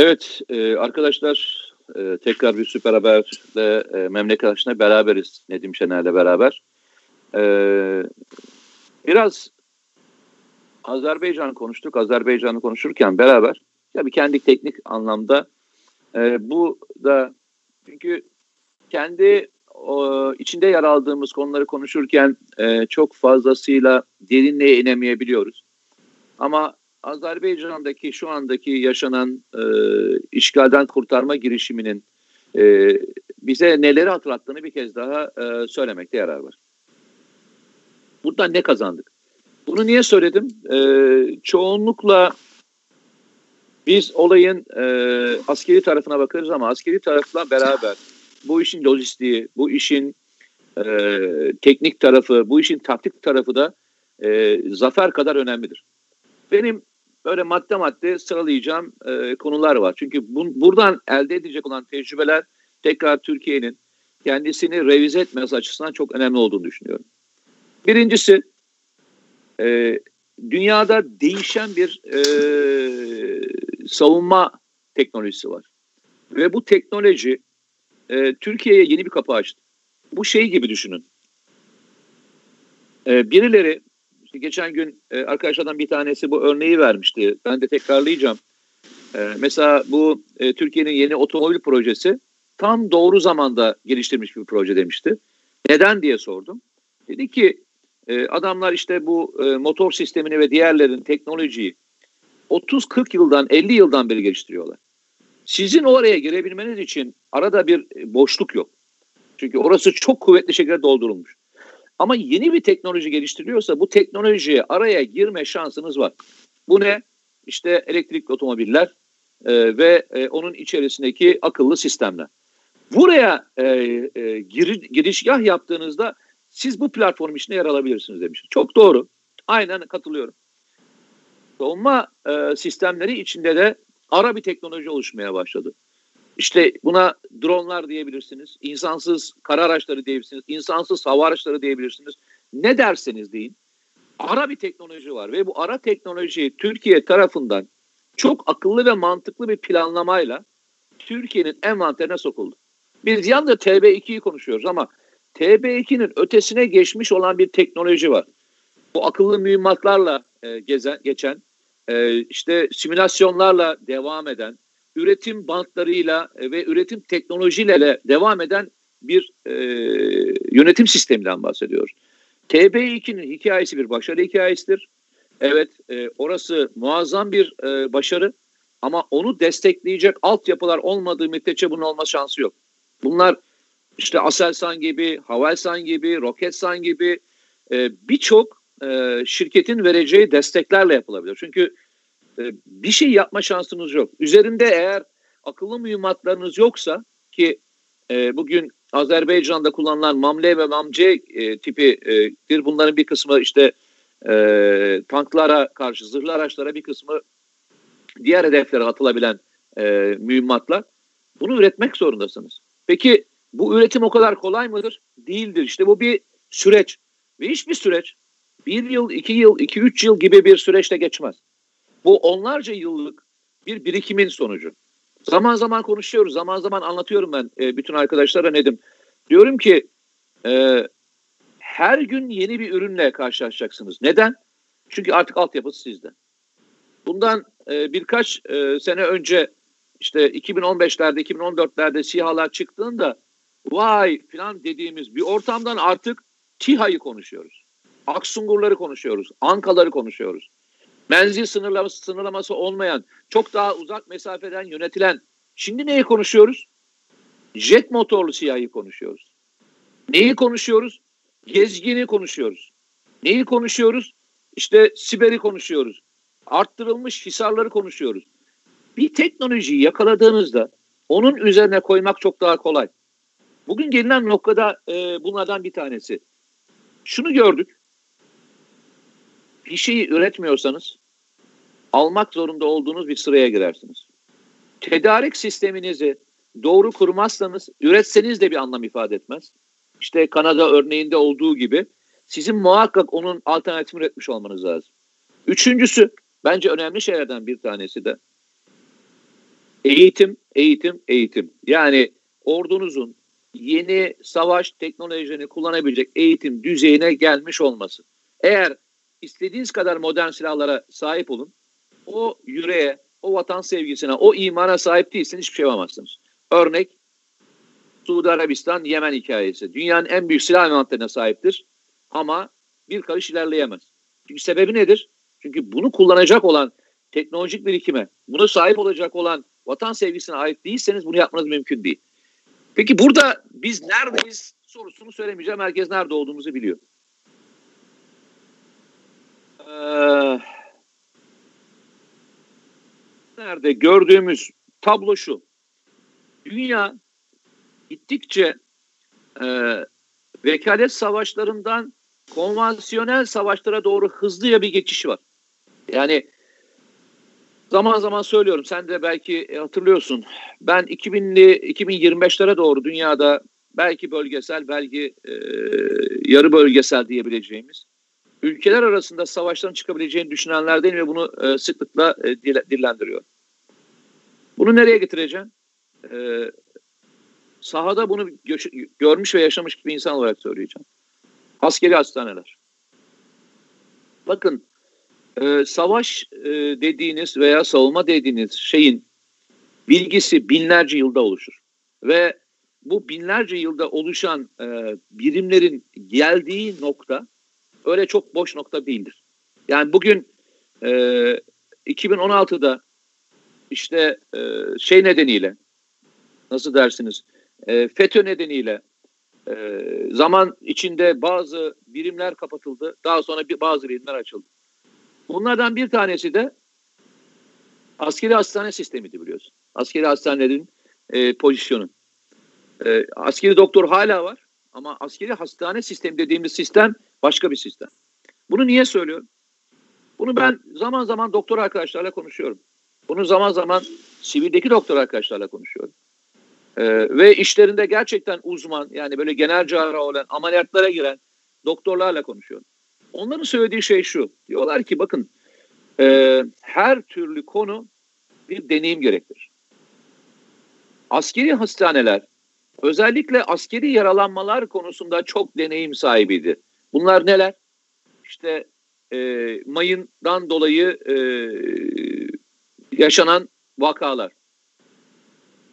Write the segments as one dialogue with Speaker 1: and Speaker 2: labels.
Speaker 1: Evet e, arkadaşlar e, tekrar bir süper haberle e, memleketine beraberiz Nedim Şener'le beraber. E, biraz Azerbaycan konuştuk. Azerbaycan'ı konuşurken beraber tabii kendi teknik anlamda e, bu da çünkü kendi o, içinde yer aldığımız konuları konuşurken e, çok fazlasıyla derinliğe inemeyebiliyoruz. Ama Azerbaycan'daki şu andaki yaşanan e, işgalden kurtarma girişiminin e, bize neleri hatırlattığını bir kez daha e, söylemekte yarar var. Buradan ne kazandık? Bunu niye söyledim? E, çoğunlukla biz olayın e, askeri tarafına bakarız ama askeri tarafla beraber bu işin lojistiği, bu işin e, teknik tarafı, bu işin taktik tarafı da e, zafer kadar önemlidir. Benim böyle madde madde sıralayacağım e, konular var. Çünkü bu, buradan elde edecek olan tecrübeler tekrar Türkiye'nin kendisini revize etmesi açısından çok önemli olduğunu düşünüyorum. Birincisi e, dünyada değişen bir e, savunma teknolojisi var. Ve bu teknoloji e, Türkiye'ye yeni bir kapı açtı. Bu şey gibi düşünün. E, birileri geçen gün e, arkadaşlardan bir tanesi bu örneği vermişti. Ben de tekrarlayacağım. E, mesela bu e, Türkiye'nin yeni otomobil projesi tam doğru zamanda geliştirmiş bir proje demişti. Neden diye sordum. Dedi ki e, adamlar işte bu e, motor sistemini ve diğerlerin teknolojiyi 30-40 yıldan 50 yıldan beri geliştiriyorlar. Sizin oraya girebilmeniz için arada bir e, boşluk yok. Çünkü orası çok kuvvetli şekilde doldurulmuş. Ama yeni bir teknoloji geliştiriliyorsa bu teknolojiye araya girme şansınız var. Bu ne? İşte elektrikli otomobiller e, ve e, onun içerisindeki akıllı sistemler. Buraya e, e, gir, girişgah yaptığınızda siz bu platform içinde yer alabilirsiniz demiş. Çok doğru. Aynen katılıyorum. Savunma e, sistemleri içinde de ara bir teknoloji oluşmaya başladı. İşte buna dronlar diyebilirsiniz, insansız kara araçları diyebilirsiniz, insansız hava araçları diyebilirsiniz. Ne derseniz deyin. Ara bir teknoloji var ve bu ara teknoloji Türkiye tarafından çok akıllı ve mantıklı bir planlamayla Türkiye'nin envanterine sokuldu. Biz yalnızca TB2'yi konuşuyoruz ama TB2'nin ötesine geçmiş olan bir teknoloji var. Bu akıllı mühimmatlarla e, gezen, geçen, e, işte simülasyonlarla devam eden, üretim bantlarıyla e, ve üretim teknolojilerle devam eden bir e, yönetim sisteminden bahsediyoruz. TB2'nin hikayesi bir başarı hikayesidir. Evet e, orası muazzam bir e, başarı ama onu destekleyecek altyapılar olmadığı müddetçe bunun olma şansı yok. Bunlar işte Aselsan gibi, Havelsan gibi, Roketsan gibi e, birçok e, şirketin vereceği desteklerle yapılabilir. Çünkü bir şey yapma şansınız yok. Üzerinde eğer akıllı mühimmatlarınız yoksa ki e, bugün Azerbaycan'da kullanılan MAMLE ve MAMC e, tipidir. Bunların bir kısmı işte e, tanklara karşı, zırhlı araçlara bir kısmı diğer hedeflere atılabilen e, mühimmatlar. Bunu üretmek zorundasınız. Peki bu üretim o kadar kolay mıdır? Değildir. İşte bu bir süreç. Ve hiçbir süreç bir yıl, iki yıl, iki üç yıl gibi bir süreçte geçmez. Bu onlarca yıllık bir birikimin sonucu. Zaman zaman konuşuyoruz, zaman zaman anlatıyorum ben e, bütün arkadaşlara Nedim. Diyorum ki e, her gün yeni bir ürünle karşılaşacaksınız. Neden? Çünkü artık altyapısı sizde. Bundan e, birkaç e, sene önce işte 2015'lerde, 2014'lerde SİHA'lar çıktığında vay falan dediğimiz bir ortamdan artık TİHA'yı konuşuyoruz. Aksungurları konuşuyoruz. Ankaları konuşuyoruz menzil sınırlaması, sınırlaması olmayan, çok daha uzak mesafeden yönetilen. Şimdi neyi konuşuyoruz? Jet motorlu siyahı konuşuyoruz. Neyi konuşuyoruz? Gezgini konuşuyoruz. Neyi konuşuyoruz? İşte Siber'i konuşuyoruz. Arttırılmış hisarları konuşuyoruz. Bir teknolojiyi yakaladığınızda onun üzerine koymak çok daha kolay. Bugün gelinen noktada e, bunlardan bir tanesi. Şunu gördük. Bir şeyi üretmiyorsanız almak zorunda olduğunuz bir sıraya girersiniz. Tedarik sisteminizi doğru kurmazsanız üretseniz de bir anlam ifade etmez. İşte Kanada örneğinde olduğu gibi sizin muhakkak onun alternatifini üretmiş olmanız lazım. Üçüncüsü bence önemli şeylerden bir tanesi de Eğitim, eğitim, eğitim. Yani ordunuzun yeni savaş teknolojilerini kullanabilecek eğitim düzeyine gelmiş olması. Eğer istediğiniz kadar modern silahlara sahip olun, o yüreğe, o vatan sevgisine, o imana sahip değilseniz hiçbir şey yapamazsınız. Örnek Suudi Arabistan, Yemen hikayesi. Dünyanın en büyük silah envanterine sahiptir ama bir karış ilerleyemez. Çünkü sebebi nedir? Çünkü bunu kullanacak olan teknolojik birikime, bunu sahip olacak olan vatan sevgisine ait değilseniz bunu yapmanız mümkün değil. Peki burada biz neredeyiz sorusunu söylemeyeceğim. Herkes nerede olduğumuzu biliyor. Ee, nerede gördüğümüz tablo şu. Dünya gittikçe e, vekalet savaşlarından konvansiyonel savaşlara doğru hızlıca bir geçiş var. Yani zaman zaman söylüyorum sen de belki hatırlıyorsun. Ben 2000'li 2025'lere doğru dünyada belki bölgesel belki e, yarı bölgesel diyebileceğimiz ülkeler arasında savaşların çıkabileceğini düşünenlerden ve bunu e, sıklıkla e, dillendiriyor. Bunu nereye getireceğim? E, sahada bunu görmüş ve yaşamış bir insan olarak söyleyeceğim. Askeri hastaneler. Bakın e, savaş e, dediğiniz veya savunma dediğiniz şeyin bilgisi binlerce yılda oluşur. Ve bu binlerce yılda oluşan e, birimlerin geldiği nokta öyle çok boş nokta değildir. Yani bugün e, 2016'da işte e, şey nedeniyle nasıl dersiniz e, FETÖ nedeniyle e, zaman içinde bazı birimler kapatıldı. Daha sonra bir, bazı birimler açıldı. Bunlardan bir tanesi de askeri hastane sistemiydi biliyorsun. Askeri hastanelerin e, pozisyonu. E, askeri doktor hala var ama askeri hastane sistemi dediğimiz sistem başka bir sistem. Bunu niye söylüyorum? Bunu ben zaman zaman doktor arkadaşlarla konuşuyorum. Bunu zaman zaman sivildeki doktor arkadaşlarla konuşuyorum. Ee, ve işlerinde gerçekten uzman yani böyle genel cerrah olan ameliyatlara giren doktorlarla konuşuyorum. Onların söylediği şey şu. Diyorlar ki bakın e, her türlü konu bir deneyim gerektirir. Askeri hastaneler özellikle askeri yaralanmalar konusunda çok deneyim sahibiydi. Bunlar neler? İşte e, mayından dolayı e, yaşanan vakalar.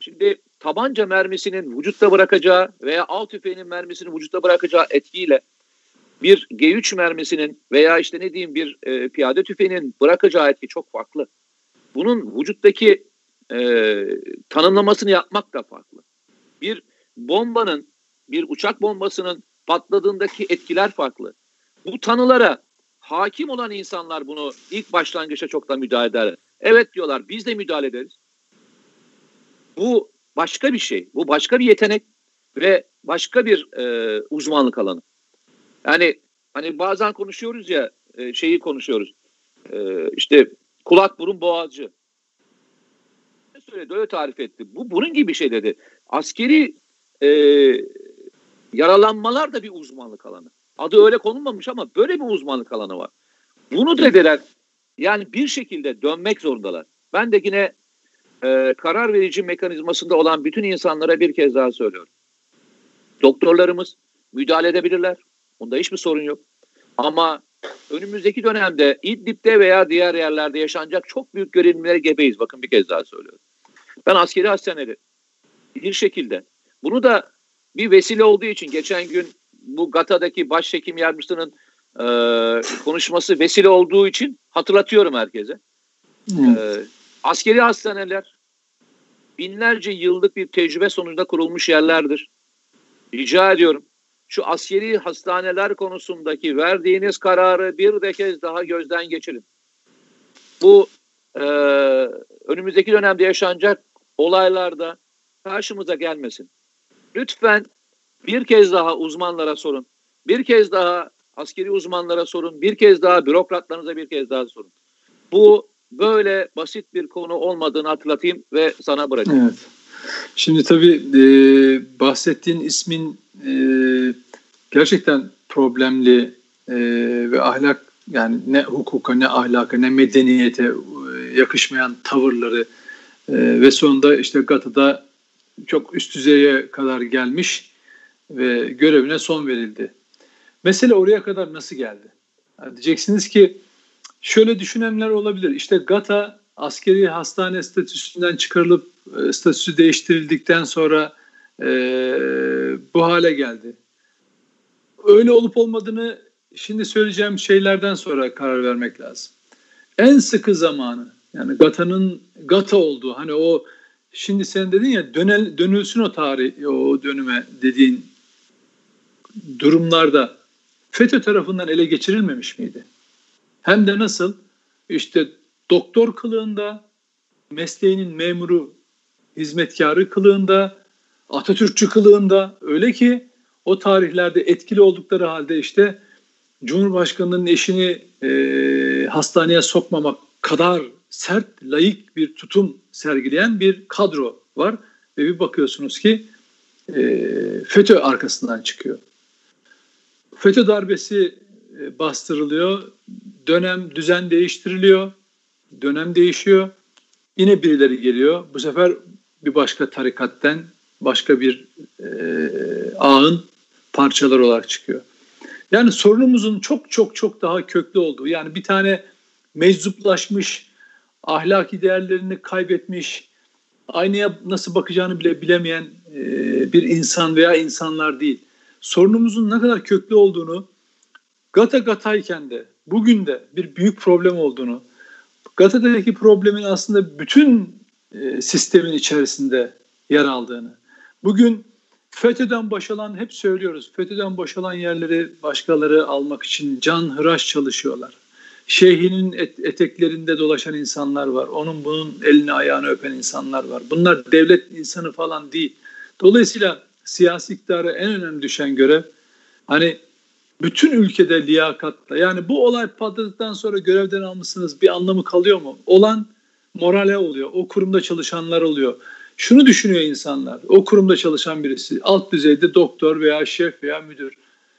Speaker 1: Şimdi tabanca mermisinin vücutta bırakacağı veya alt tüfeğinin mermisini vücutta bırakacağı etkiyle bir G3 mermisinin veya işte ne diyeyim bir e, piyade tüfeğinin bırakacağı etki çok farklı. Bunun vücuttaki e, tanımlamasını yapmak da farklı. Bir bombanın, bir uçak bombasının patladığındaki etkiler farklı. Bu tanılara hakim olan insanlar bunu ilk başlangıçta çok da müdahale eder. Evet diyorlar biz de müdahale ederiz. Bu başka bir şey. Bu başka bir yetenek ve başka bir e, uzmanlık alanı. Yani hani bazen konuşuyoruz ya e, şeyi konuşuyoruz. E, işte kulak burun boğazcı. Ne söyledi öyle tarif etti. Bu bunun gibi bir şey dedi. Askeri e, yaralanmalar da bir uzmanlık alanı. Adı öyle konulmamış ama böyle bir uzmanlık alanı var. Bunu dediler yani bir şekilde dönmek zorundalar. Ben de yine e, karar verici mekanizmasında olan bütün insanlara bir kez daha söylüyorum. Doktorlarımız müdahale edebilirler. Bunda hiçbir sorun yok. Ama önümüzdeki dönemde İdlib'de veya diğer yerlerde yaşanacak çok büyük gerilimlere gebeyiz. Bakın bir kez daha söylüyorum. Ben askeri hastaneleri bir şekilde bunu da bir vesile olduğu için geçen gün bu GATA'daki başhekim yardımcısının e, konuşması vesile olduğu için hatırlatıyorum herkese. Hmm. E, askeri hastaneler binlerce yıllık bir tecrübe sonucunda kurulmuş yerlerdir. Rica ediyorum şu askeri hastaneler konusundaki verdiğiniz kararı bir de kez daha gözden geçirin. Bu e, önümüzdeki dönemde yaşanacak olaylarda karşımıza gelmesin. Lütfen bir kez daha uzmanlara sorun. Bir kez daha askeri uzmanlara sorun. Bir kez daha bürokratlarınıza bir kez daha sorun. Bu böyle basit bir konu olmadığını hatırlatayım ve sana bırakayım. Evet.
Speaker 2: Şimdi tabii e, bahsettiğin ismin e, gerçekten problemli e, ve ahlak yani ne hukuka ne ahlaka ne medeniyete e, yakışmayan tavırları E, ve sonunda işte GATA'da çok üst düzeye kadar gelmiş ve görevine son verildi. Mesele oraya kadar nasıl geldi? Yani diyeceksiniz ki şöyle düşünenler olabilir. İşte GATA askeri hastane statüsünden çıkarılıp e, statüsü değiştirildikten sonra e, bu hale geldi. Öyle olup olmadığını şimdi söyleyeceğim şeylerden sonra karar vermek lazım. En sıkı zamanı yani GATA'nın GATA olduğu hani o şimdi sen dedin ya dönel, dönülsün o tarih o dönüme dediğin durumlarda FETÖ tarafından ele geçirilmemiş miydi? Hem de nasıl? İşte doktor kılığında, mesleğinin memuru, hizmetkarı kılığında, Atatürkçü kılığında öyle ki o tarihlerde etkili oldukları halde işte Cumhurbaşkanı'nın eşini e, hastaneye sokmamak kadar sert, layık bir tutum sergileyen bir kadro var. Ve bir bakıyorsunuz ki e, FETÖ arkasından çıkıyor. FETÖ darbesi e, bastırılıyor, dönem düzen değiştiriliyor, dönem değişiyor. Yine birileri geliyor. Bu sefer bir başka tarikatten başka bir e, ağın parçaları olarak çıkıyor. Yani sorunumuzun çok çok çok daha köklü olduğu yani bir tane meczuplaşmış, ahlaki değerlerini kaybetmiş, aynaya nasıl bakacağını bile bilemeyen e, bir insan veya insanlar değil. Sorunumuzun ne kadar köklü olduğunu gata gatayken de bugün de bir büyük problem olduğunu, Gata'daki problemin aslında bütün e, sistemin içerisinde yer aldığını, bugün FETÖ'den boşalan, hep söylüyoruz, FETÖ'den boşalan yerleri başkaları almak için can hıraş çalışıyorlar. Şeyhinin et, eteklerinde dolaşan insanlar var. Onun bunun elini ayağını öpen insanlar var. Bunlar devlet insanı falan değil. Dolayısıyla siyasi iktidara en önemli düşen görev hani bütün ülkede liyakatla yani bu olay patladıktan sonra görevden almışsınız bir anlamı kalıyor mu? Olan morale oluyor. O kurumda çalışanlar oluyor. Şunu düşünüyor insanlar. O kurumda çalışan birisi alt düzeyde doktor veya şef veya müdür.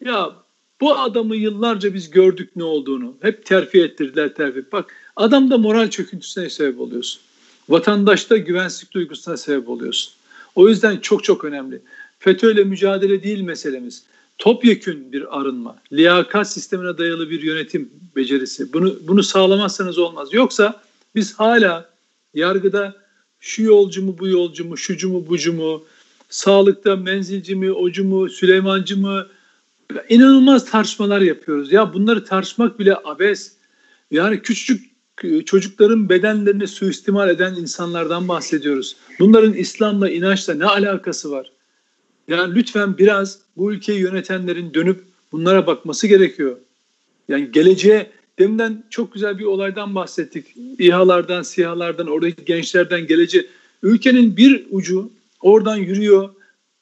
Speaker 2: Ya bu adamı yıllarca biz gördük ne olduğunu. Hep terfi ettirdiler terfi. Bak adamda moral çöküntüsüne sebep oluyorsun. Vatandaşta güvensizlik duygusuna sebep oluyorsun. O yüzden çok çok önemli. FETÖ'yle mücadele değil meselemiz topyekün bir arınma, liyakat sistemine dayalı bir yönetim becerisi. Bunu bunu sağlamazsanız olmaz. Yoksa biz hala yargıda şu yolcu mu bu yolcu mu, şucu mu bucu mu, sağlıkta menzilci mi, ocu mu, Süleymancı mı inanılmaz tartışmalar yapıyoruz. Ya bunları tartışmak bile abes. Yani küçücük çocukların bedenlerini suistimal eden insanlardan bahsediyoruz. Bunların İslam'la, inançla ne alakası var? Yani lütfen biraz bu ülkeyi yönetenlerin dönüp bunlara bakması gerekiyor. Yani geleceğe deminden çok güzel bir olaydan bahsettik. İHA'lardan, SİHA'lardan, oradaki gençlerden geleceğe. Ülkenin bir ucu oradan yürüyor,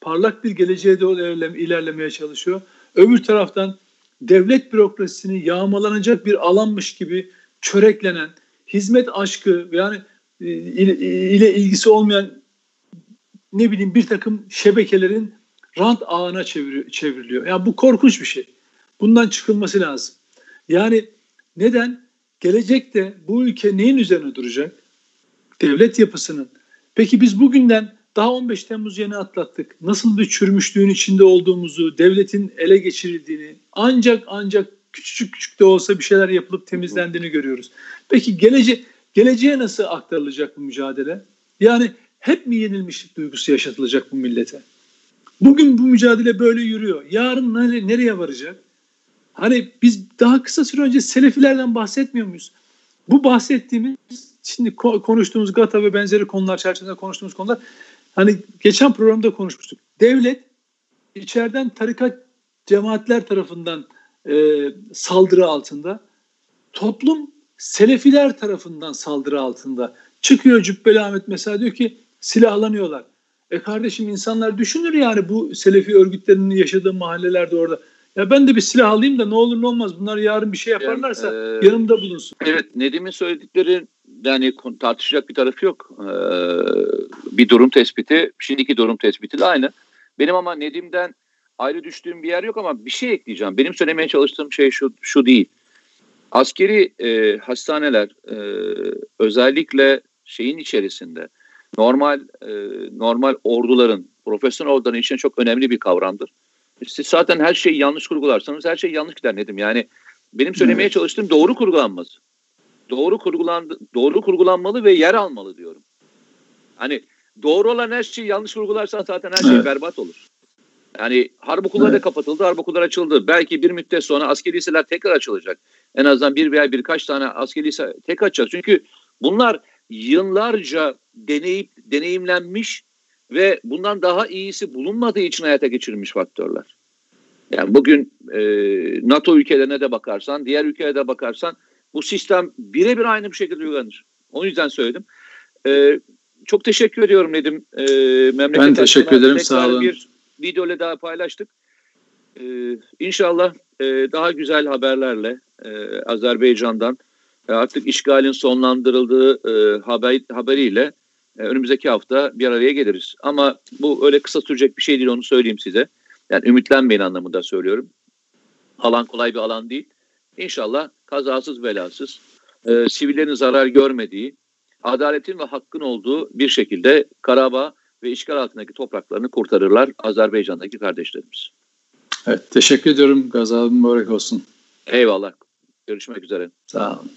Speaker 2: parlak bir geleceğe doğru ilerlemeye çalışıyor. Öbür taraftan devlet bürokrasisini yağmalanacak bir alanmış gibi çöreklenen, hizmet aşkı yani e, ile ilgisi olmayan ne bileyim bir takım şebekelerin rant ağına çevriliyor. Yani bu korkunç bir şey. Bundan çıkılması lazım. Yani neden? Gelecekte bu ülke neyin üzerine duracak? Devlet yapısının. Peki biz bugünden daha 15 Temmuz yeni atlattık. Nasıl bir çürümüşlüğün içinde olduğumuzu, devletin ele geçirildiğini, ancak ancak küçük küçük de olsa bir şeyler yapılıp temizlendiğini görüyoruz. Peki gelece geleceğe nasıl aktarılacak bu mücadele? Yani hep mi yenilmişlik duygusu yaşatılacak bu millete? Bugün bu mücadele böyle yürüyor. Yarın nereye varacak? Hani biz daha kısa süre önce Selefilerden bahsetmiyor muyuz? Bu bahsettiğimiz şimdi konuştuğumuz GATA ve benzeri konular çerçevesinde konuştuğumuz konular hani geçen programda konuşmuştuk. Devlet içeriden tarikat cemaatler tarafından e, saldırı altında. Toplum Selefiler tarafından saldırı altında. Çıkıyor Cübbeli Ahmet mesela diyor ki silahlanıyorlar. E kardeşim insanlar düşünür yani bu Selefi örgütlerinin yaşadığı mahallelerde orada. Ya ben de bir silah alayım da ne olur ne olmaz bunlar yarın bir şey yaparlarsa yani, e, yanımda bulunsun.
Speaker 1: Evet Nedim'in söyledikleri yani tartışacak bir tarafı yok. Ee, bir durum tespiti, şimdiki durum tespiti de aynı. Benim ama Nedim'den ayrı düştüğüm bir yer yok ama bir şey ekleyeceğim. Benim söylemeye çalıştığım şey şu, şu değil. Askeri e, hastaneler e, özellikle şeyin içerisinde normal e, normal orduların, profesyonel orduların için çok önemli bir kavramdır. Siz zaten her şeyi yanlış kurgularsanız her şey yanlış gider Nedim. Yani benim söylemeye çalıştığım doğru kurgulanması. Doğru kurgulandı, doğru kurgulanmalı ve yer almalı diyorum. Hani doğru olan her şeyi yanlış kurgularsan zaten her şey evet. berbat olur. Yani harp okulları evet. da kapatıldı, harp okulları açıldı. Belki bir müddet sonra askeri liseler tekrar açılacak. En azından bir veya birkaç tane askeri lise tek açacak. Çünkü bunlar yıllarca deneyip deneyimlenmiş ve bundan daha iyisi bulunmadığı için hayata geçirilmiş faktörler. Yani bugün e, NATO ülkelerine de bakarsan, diğer ülkelere de bakarsan bu sistem birebir aynı bir şekilde uygulanır. O yüzden söyledim. E, çok teşekkür ediyorum Nedim. E,
Speaker 2: memleket ben teşekkür ederim. Sağ olun.
Speaker 1: Bir video ile daha paylaştık. E, inşallah e, daha güzel haberlerle e, Azerbaycan'dan e, artık işgalin sonlandırıldığı e, haber, haberiyle e, önümüzdeki hafta bir araya geliriz. Ama bu öyle kısa sürecek bir şey değil onu söyleyeyim size. Yani ümitlenmeyin anlamında söylüyorum. Alan kolay bir alan değil. İnşallah kazasız belasız, e, sivillerin zarar görmediği, adaletin ve hakkın olduğu bir şekilde Karabağ ve işgal altındaki topraklarını kurtarırlar Azerbaycan'daki kardeşlerimiz.
Speaker 2: Evet, teşekkür ediyorum. Gazabın mübarek olsun.
Speaker 1: Eyvallah. Görüşmek üzere.
Speaker 2: Sağ olun.